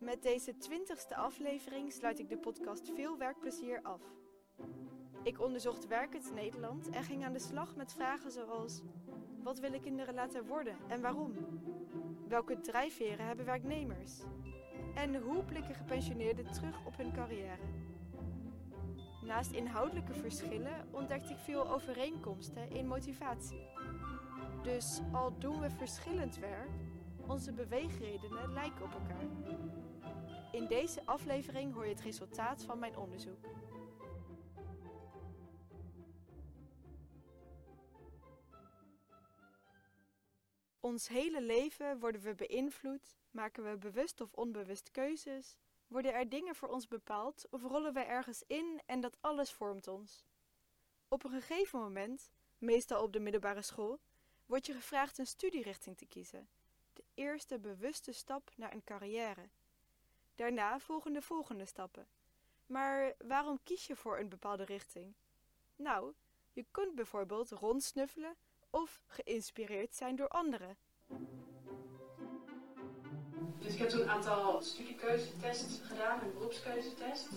Met deze twintigste aflevering sluit ik de podcast Veel Werkplezier af. Ik onderzocht werkend Nederland en ging aan de slag met vragen zoals: wat willen kinderen laten worden en waarom? Welke drijfveren hebben werknemers? En hoe blikken gepensioneerden terug op hun carrière? Naast inhoudelijke verschillen ontdekte ik veel overeenkomsten in motivatie. Dus al doen we verschillend werk, onze beweegredenen lijken op elkaar. In deze aflevering hoor je het resultaat van mijn onderzoek. Ons hele leven worden we beïnvloed, maken we bewust of onbewust keuzes, worden er dingen voor ons bepaald of rollen we ergens in en dat alles vormt ons. Op een gegeven moment, meestal op de middelbare school, word je gevraagd een studierichting te kiezen. De eerste bewuste stap naar een carrière. Daarna volgen de volgende stappen. Maar waarom kies je voor een bepaalde richting? Nou, je kunt bijvoorbeeld rondsnuffelen of geïnspireerd zijn door anderen. Dus ik heb toen een aantal studiekeuzetests gedaan, een beroepskeuzetest.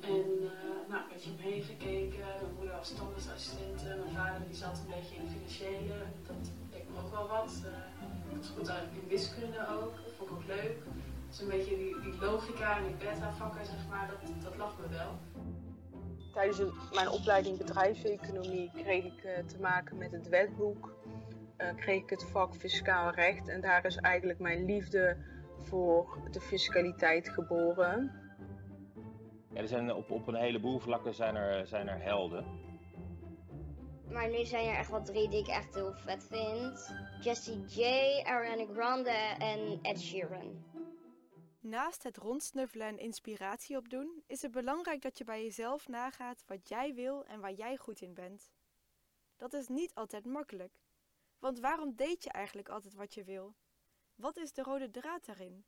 En uh, nou, een beetje omheen gekeken. Mijn moeder was tandartsassistent, mijn vader die zat een beetje in de financiële. Dat deed me ook wel wat. Uh, ik was goed uit in wiskunde ook, dat vond ik ook leuk. Dus een beetje die, die logica en die beta-vakken, zeg maar, dat, dat lag me wel. Tijdens mijn opleiding bedrijfseconomie kreeg ik uh, te maken met het wetboek. Uh, kreeg ik het vak fiscaal recht en daar is eigenlijk mijn liefde voor de fiscaliteit geboren. Ja, er zijn op, op een heleboel vlakken zijn er, zijn er helden. Maar nu zijn er echt wel drie die ik echt heel vet vind. Jessie J, Ariana Grande en Ed Sheeran. Naast het rondsnuffelen en inspiratie opdoen, is het belangrijk dat je bij jezelf nagaat wat jij wil en waar jij goed in bent. Dat is niet altijd makkelijk. Want waarom deed je eigenlijk altijd wat je wil? Wat is de rode draad daarin?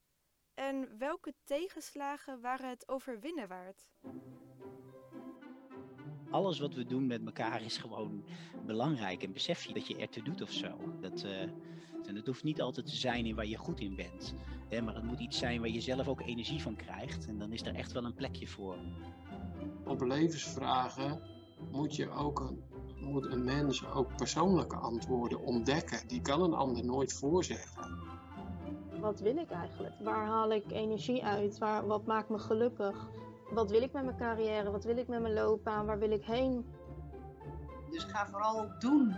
En welke tegenslagen waren het overwinnen waard? Alles wat we doen met elkaar is gewoon belangrijk. En besef je dat je ertoe doet of zo. Dat, uh, en het hoeft niet altijd te zijn in waar je goed in bent. Hè, maar het moet iets zijn waar je zelf ook energie van krijgt. En dan is er echt wel een plekje voor. Op levensvragen moet je ook een, moet een mens ook persoonlijke antwoorden ontdekken. Die kan een ander nooit voorzeggen. Wat wil ik eigenlijk? Waar haal ik energie uit? Waar, wat maakt me gelukkig? Wat wil ik met mijn carrière? Wat wil ik met mijn loopbaan? Waar wil ik heen? Dus ga vooral doen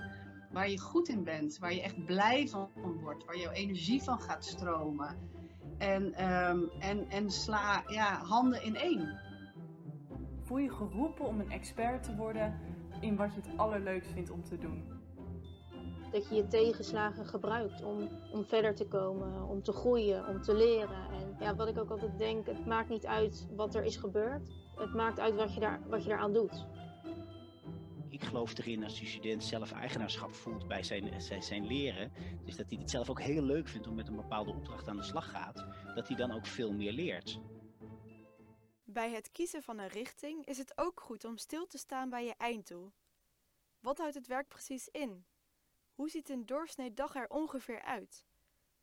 waar je goed in bent, waar je echt blij van wordt, waar jouw energie van gaat stromen. En, um, en, en sla ja, handen in één. Voel je geroepen om een expert te worden in wat je het allerleukst vindt om te doen? Dat je je tegenslagen gebruikt om, om verder te komen, om te groeien, om te leren. En ja, wat ik ook altijd denk, het maakt niet uit wat er is gebeurd. Het maakt uit wat je, daar, wat je daaraan doet. Ik geloof erin als de student zelf eigenaarschap voelt bij zijn, zijn, zijn leren. Dus dat hij het zelf ook heel leuk vindt om met een bepaalde opdracht aan de slag gaat. Dat hij dan ook veel meer leert. Bij het kiezen van een richting is het ook goed om stil te staan bij je einddoel. Wat houdt het werk precies in? Hoe ziet een doorsnee dag er ongeveer uit?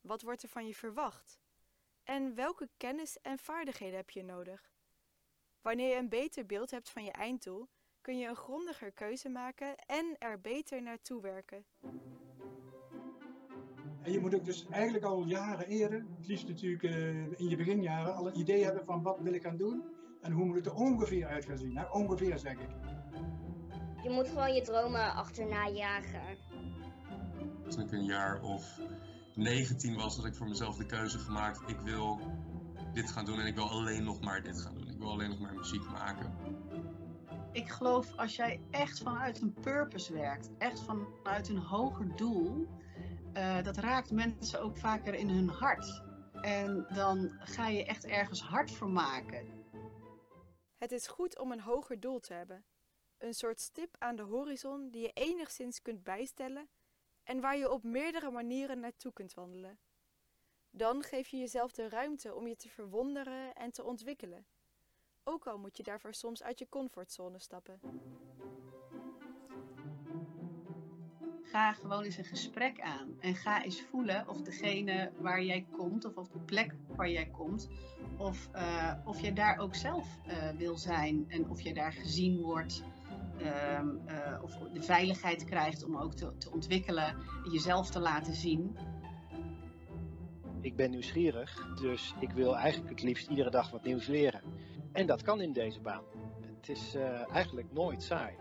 Wat wordt er van je verwacht? En welke kennis en vaardigheden heb je nodig? Wanneer je een beter beeld hebt van je einddoel, kun je een grondiger keuze maken en er beter naartoe werken. En je moet ook dus eigenlijk al jaren eerder, het liefst natuurlijk uh, in je beginjaren, al een idee hebben van wat wil ik gaan doen en hoe moet het er ongeveer uit gaan zien. Nou, ongeveer zeg ik. Je moet gewoon je dromen achterna jagen. Toen ik een jaar of 19 was, had ik voor mezelf de keuze gemaakt. Ik wil dit gaan doen en ik wil alleen nog maar dit gaan doen. Ik wil alleen nog maar muziek maken. Ik geloof als jij echt vanuit een purpose werkt, echt vanuit een hoger doel, uh, dat raakt mensen ook vaker in hun hart. En dan ga je echt ergens hard voor maken. Het is goed om een hoger doel te hebben. Een soort stip aan de horizon die je enigszins kunt bijstellen en waar je op meerdere manieren naartoe kunt wandelen. Dan geef je jezelf de ruimte om je te verwonderen en te ontwikkelen. Ook al moet je daarvoor soms uit je comfortzone stappen. ga gewoon eens een gesprek aan. En ga eens voelen of degene waar jij komt, of op de plek waar jij komt, of, uh, of je daar ook zelf uh, wil zijn. En of je daar gezien wordt. Uh, of de veiligheid krijgt om ook te, te ontwikkelen, jezelf te laten zien. Ik ben nieuwsgierig, dus ik wil eigenlijk het liefst iedere dag wat nieuws leren. En dat kan in deze baan. Het is eigenlijk nooit saai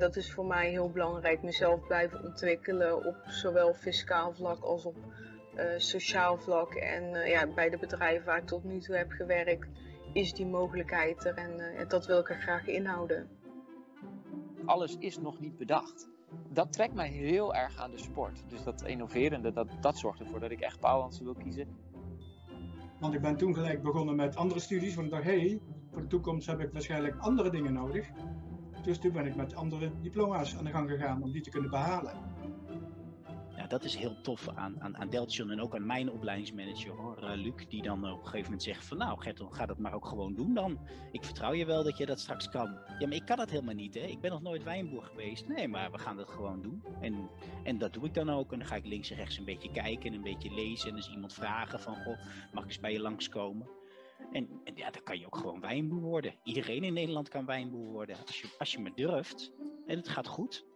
dat is voor mij heel belangrijk. Mezelf blijven ontwikkelen op zowel fiscaal vlak als op uh, sociaal vlak. En uh, ja, bij de bedrijven waar ik tot nu toe heb gewerkt, is die mogelijkheid er. En uh, dat wil ik er graag inhouden. Alles is nog niet bedacht. Dat trekt mij heel erg aan de sport. Dus dat innoverende, dat, dat zorgt ervoor dat ik echt bouwhansen wil kiezen. Want ik ben toen gelijk begonnen met andere studies. Want ik dacht, hé, hey, voor de toekomst heb ik waarschijnlijk andere dingen nodig. Dus toen ben ik met andere diploma's aan de gang gegaan om die te kunnen behalen. Dat is heel tof aan, aan, aan Deltion en ook aan mijn opleidingsmanager hoor, uh, Luc. Die dan op een gegeven moment zegt van nou Gerton, ga dat maar ook gewoon doen dan. Ik vertrouw je wel dat je dat straks kan. Ja, maar ik kan dat helemaal niet hè. Ik ben nog nooit wijnboer geweest. Nee, maar we gaan dat gewoon doen. En, en dat doe ik dan ook. En dan ga ik links en rechts een beetje kijken en een beetje lezen. En dus iemand vragen van goh, mag ik eens bij je langskomen? En, en, ja, dan kan je ook gewoon wijnboer worden. Iedereen in Nederland kan wijnboer worden. Als je, als je maar durft. En het gaat goed.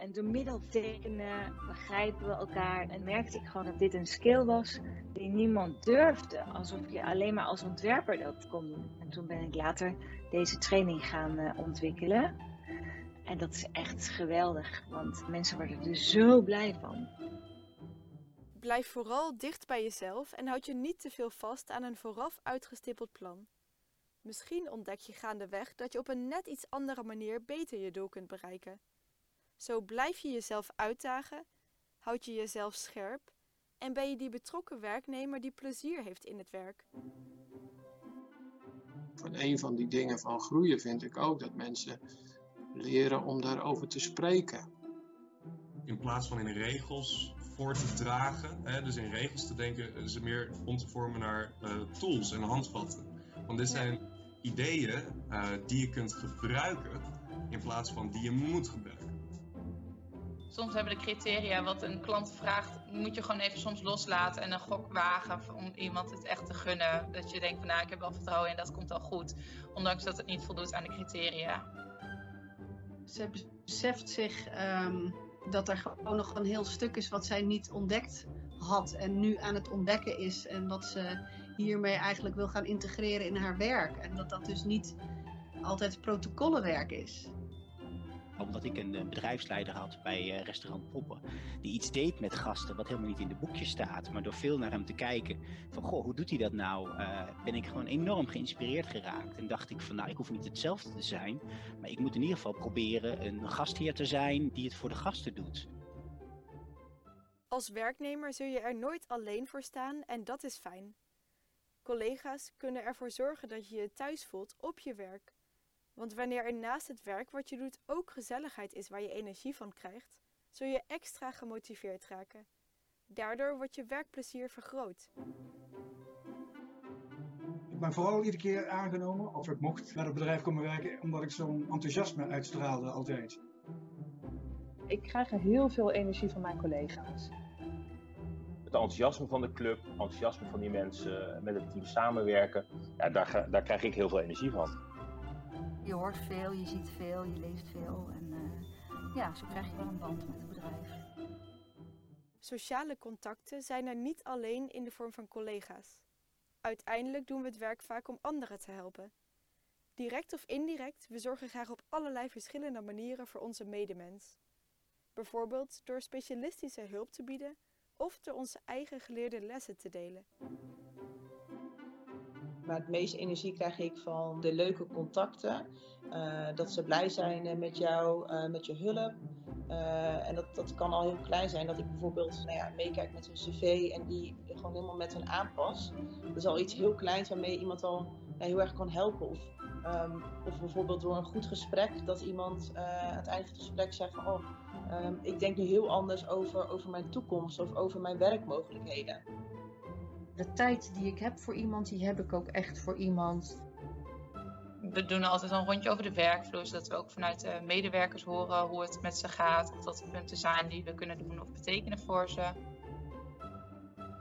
En door middel tekenen begrijpen we elkaar. En merkte ik gewoon dat dit een skill was die niemand durfde. Alsof je alleen maar als ontwerper dat kon doen. En toen ben ik later deze training gaan uh, ontwikkelen. En dat is echt geweldig. Want mensen worden er zo blij van. Blijf vooral dicht bij jezelf en houd je niet te veel vast aan een vooraf uitgestippeld plan. Misschien ontdek je gaandeweg dat je op een net iets andere manier beter je doel kunt bereiken. Zo blijf je jezelf uitdagen, houd je jezelf scherp en ben je die betrokken werknemer die plezier heeft in het werk. En een van die dingen van groeien vind ik ook dat mensen leren om daarover te spreken. In plaats van in regels voor te dragen, hè, dus in regels te denken, ze meer om te vormen naar uh, tools en handvatten. Want dit zijn ideeën uh, die je kunt gebruiken in plaats van die je moet gebruiken. Soms hebben de criteria wat een klant vraagt, moet je gewoon even soms loslaten en een gok wagen om iemand het echt te gunnen. Dat je denkt van nou, ik heb wel vertrouwen in, dat komt al goed. Ondanks dat het niet voldoet aan de criteria. Ze beseft zich um, dat er gewoon nog een heel stuk is wat zij niet ontdekt had en nu aan het ontdekken is. En wat ze hiermee eigenlijk wil gaan integreren in haar werk. En dat dat dus niet altijd protocollenwerk is omdat ik een bedrijfsleider had bij uh, restaurant Poppen. Die iets deed met gasten wat helemaal niet in de boekjes staat. Maar door veel naar hem te kijken van goh, hoe doet hij dat nou? Uh, ben ik gewoon enorm geïnspireerd geraakt. En dacht ik van nou, ik hoef niet hetzelfde te zijn. Maar ik moet in ieder geval proberen een gastheer te zijn die het voor de gasten doet. Als werknemer zul je er nooit alleen voor staan en dat is fijn. Collega's kunnen ervoor zorgen dat je je thuis voelt op je werk. Want wanneer er naast het werk wat je doet ook gezelligheid is waar je energie van krijgt, zul je extra gemotiveerd raken. Daardoor wordt je werkplezier vergroot. Ik ben vooral iedere keer aangenomen, of ik mocht bij het bedrijf komen werken, omdat ik zo'n enthousiasme uitstraalde altijd. Ik krijg heel veel energie van mijn collega's. Het enthousiasme van de club, het enthousiasme van die mensen, met het team samenwerken, ja, daar, daar krijg ik heel veel energie van. Je hoort veel, je ziet veel, je leest veel. En uh, ja, zo krijg je wel een band met het bedrijf. Sociale contacten zijn er niet alleen in de vorm van collega's. Uiteindelijk doen we het werk vaak om anderen te helpen. Direct of indirect, we zorgen graag op allerlei verschillende manieren voor onze medemens. Bijvoorbeeld door specialistische hulp te bieden of door onze eigen geleerde lessen te delen. Maar het meeste energie krijg ik van de leuke contacten. Uh, dat ze blij zijn eh, met jou, uh, met je hulp. En dat, dat kan al heel klein zijn. Dat ik bijvoorbeeld nou ja, meekijk met een cv en die gewoon helemaal met hun aanpas. Dat is al iets heel kleins waarmee iemand al ja, heel erg kan helpen. Of, um, of bijvoorbeeld door een goed gesprek. Dat iemand aan het einde van het gesprek zegt van... Oh, um, ik denk nu heel anders over, over mijn toekomst of over mijn werkmogelijkheden de tijd die ik heb voor iemand, die heb ik ook echt voor iemand. we doen altijd een rondje over de werkvloer, zodat we ook vanuit de medewerkers horen hoe het met ze gaat. Of dat er punten zijn die we kunnen doen of betekenen voor ze.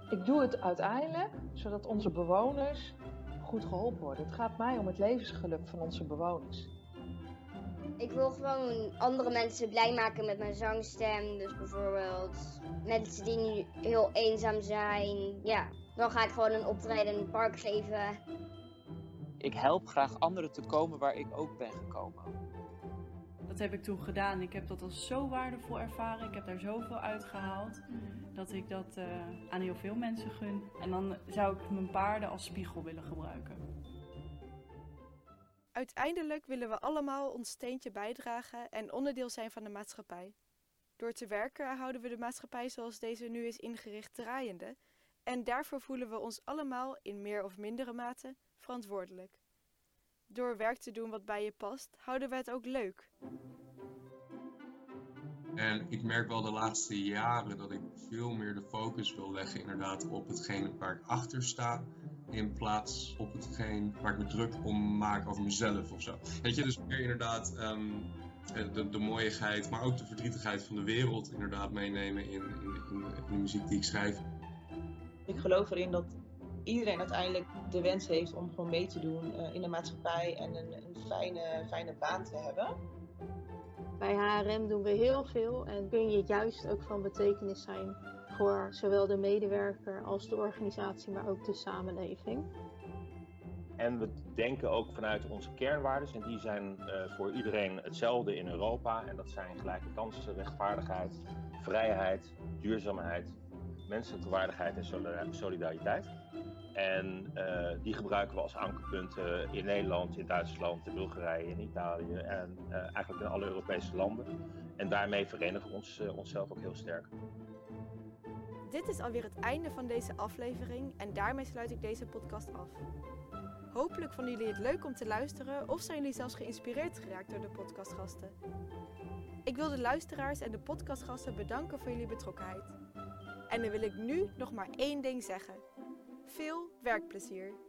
Ik doe het uiteindelijk zodat onze bewoners goed geholpen worden. Het gaat mij om het levensgeluk van onze bewoners. Ik wil gewoon andere mensen blij maken met mijn zangstem. Dus bijvoorbeeld mensen die nu heel eenzaam zijn. Ja, dan ga ik gewoon een optreden in het park geven. Ik help graag anderen te komen waar ik ook ben gekomen. Dat heb ik toen gedaan. Ik heb dat als zo waardevol ervaren. Ik heb daar zoveel uitgehaald. Dat ik dat uh, aan heel veel mensen gun. En dan zou ik mijn paarden als spiegel willen gebruiken. Uiteindelijk willen we allemaal ons steentje bijdragen en onderdeel zijn van de maatschappij. Door te werken houden we de maatschappij zoals deze nu is ingericht draaiende. En daarvoor voelen we ons allemaal in meer of mindere mate verantwoordelijk. Door werk te doen wat bij je past, houden we het ook leuk. En ik merk wel de laatste jaren dat ik veel meer de focus wil leggen inderdaad op hetgene waar ik achter sta. In plaats op hetgeen waar ik me druk om maak over mezelf of zo. Weet je, dus meer inderdaad um, de, de maar ook de verdrietigheid van de wereld inderdaad meenemen in, in, in de muziek die ik schrijf. Ik geloof erin dat iedereen uiteindelijk de wens heeft om gewoon mee te doen uh, in de maatschappij en een, een fijne, fijne baan te hebben. Bij HRM doen we heel veel en kun je juist ook van betekenis zijn voor zowel de medewerker als de organisatie, maar ook de samenleving. En we denken ook vanuit onze kernwaarden, en die zijn uh, voor iedereen hetzelfde in Europa. En dat zijn gelijke kansen, rechtvaardigheid, vrijheid, duurzaamheid, menselijke waardigheid en solidariteit. En uh, die gebruiken we als ankerpunten in Nederland, in Duitsland, in Bulgarije, in Italië en uh, eigenlijk in alle Europese landen. En daarmee verenigen we ons, uh, onszelf ook heel sterk. Dit is alweer het einde van deze aflevering en daarmee sluit ik deze podcast af. Hopelijk vonden jullie het leuk om te luisteren of zijn jullie zelfs geïnspireerd geraakt door de podcastgasten. Ik wil de luisteraars en de podcastgasten bedanken voor jullie betrokkenheid. En dan wil ik nu nog maar één ding zeggen. Veel werkplezier!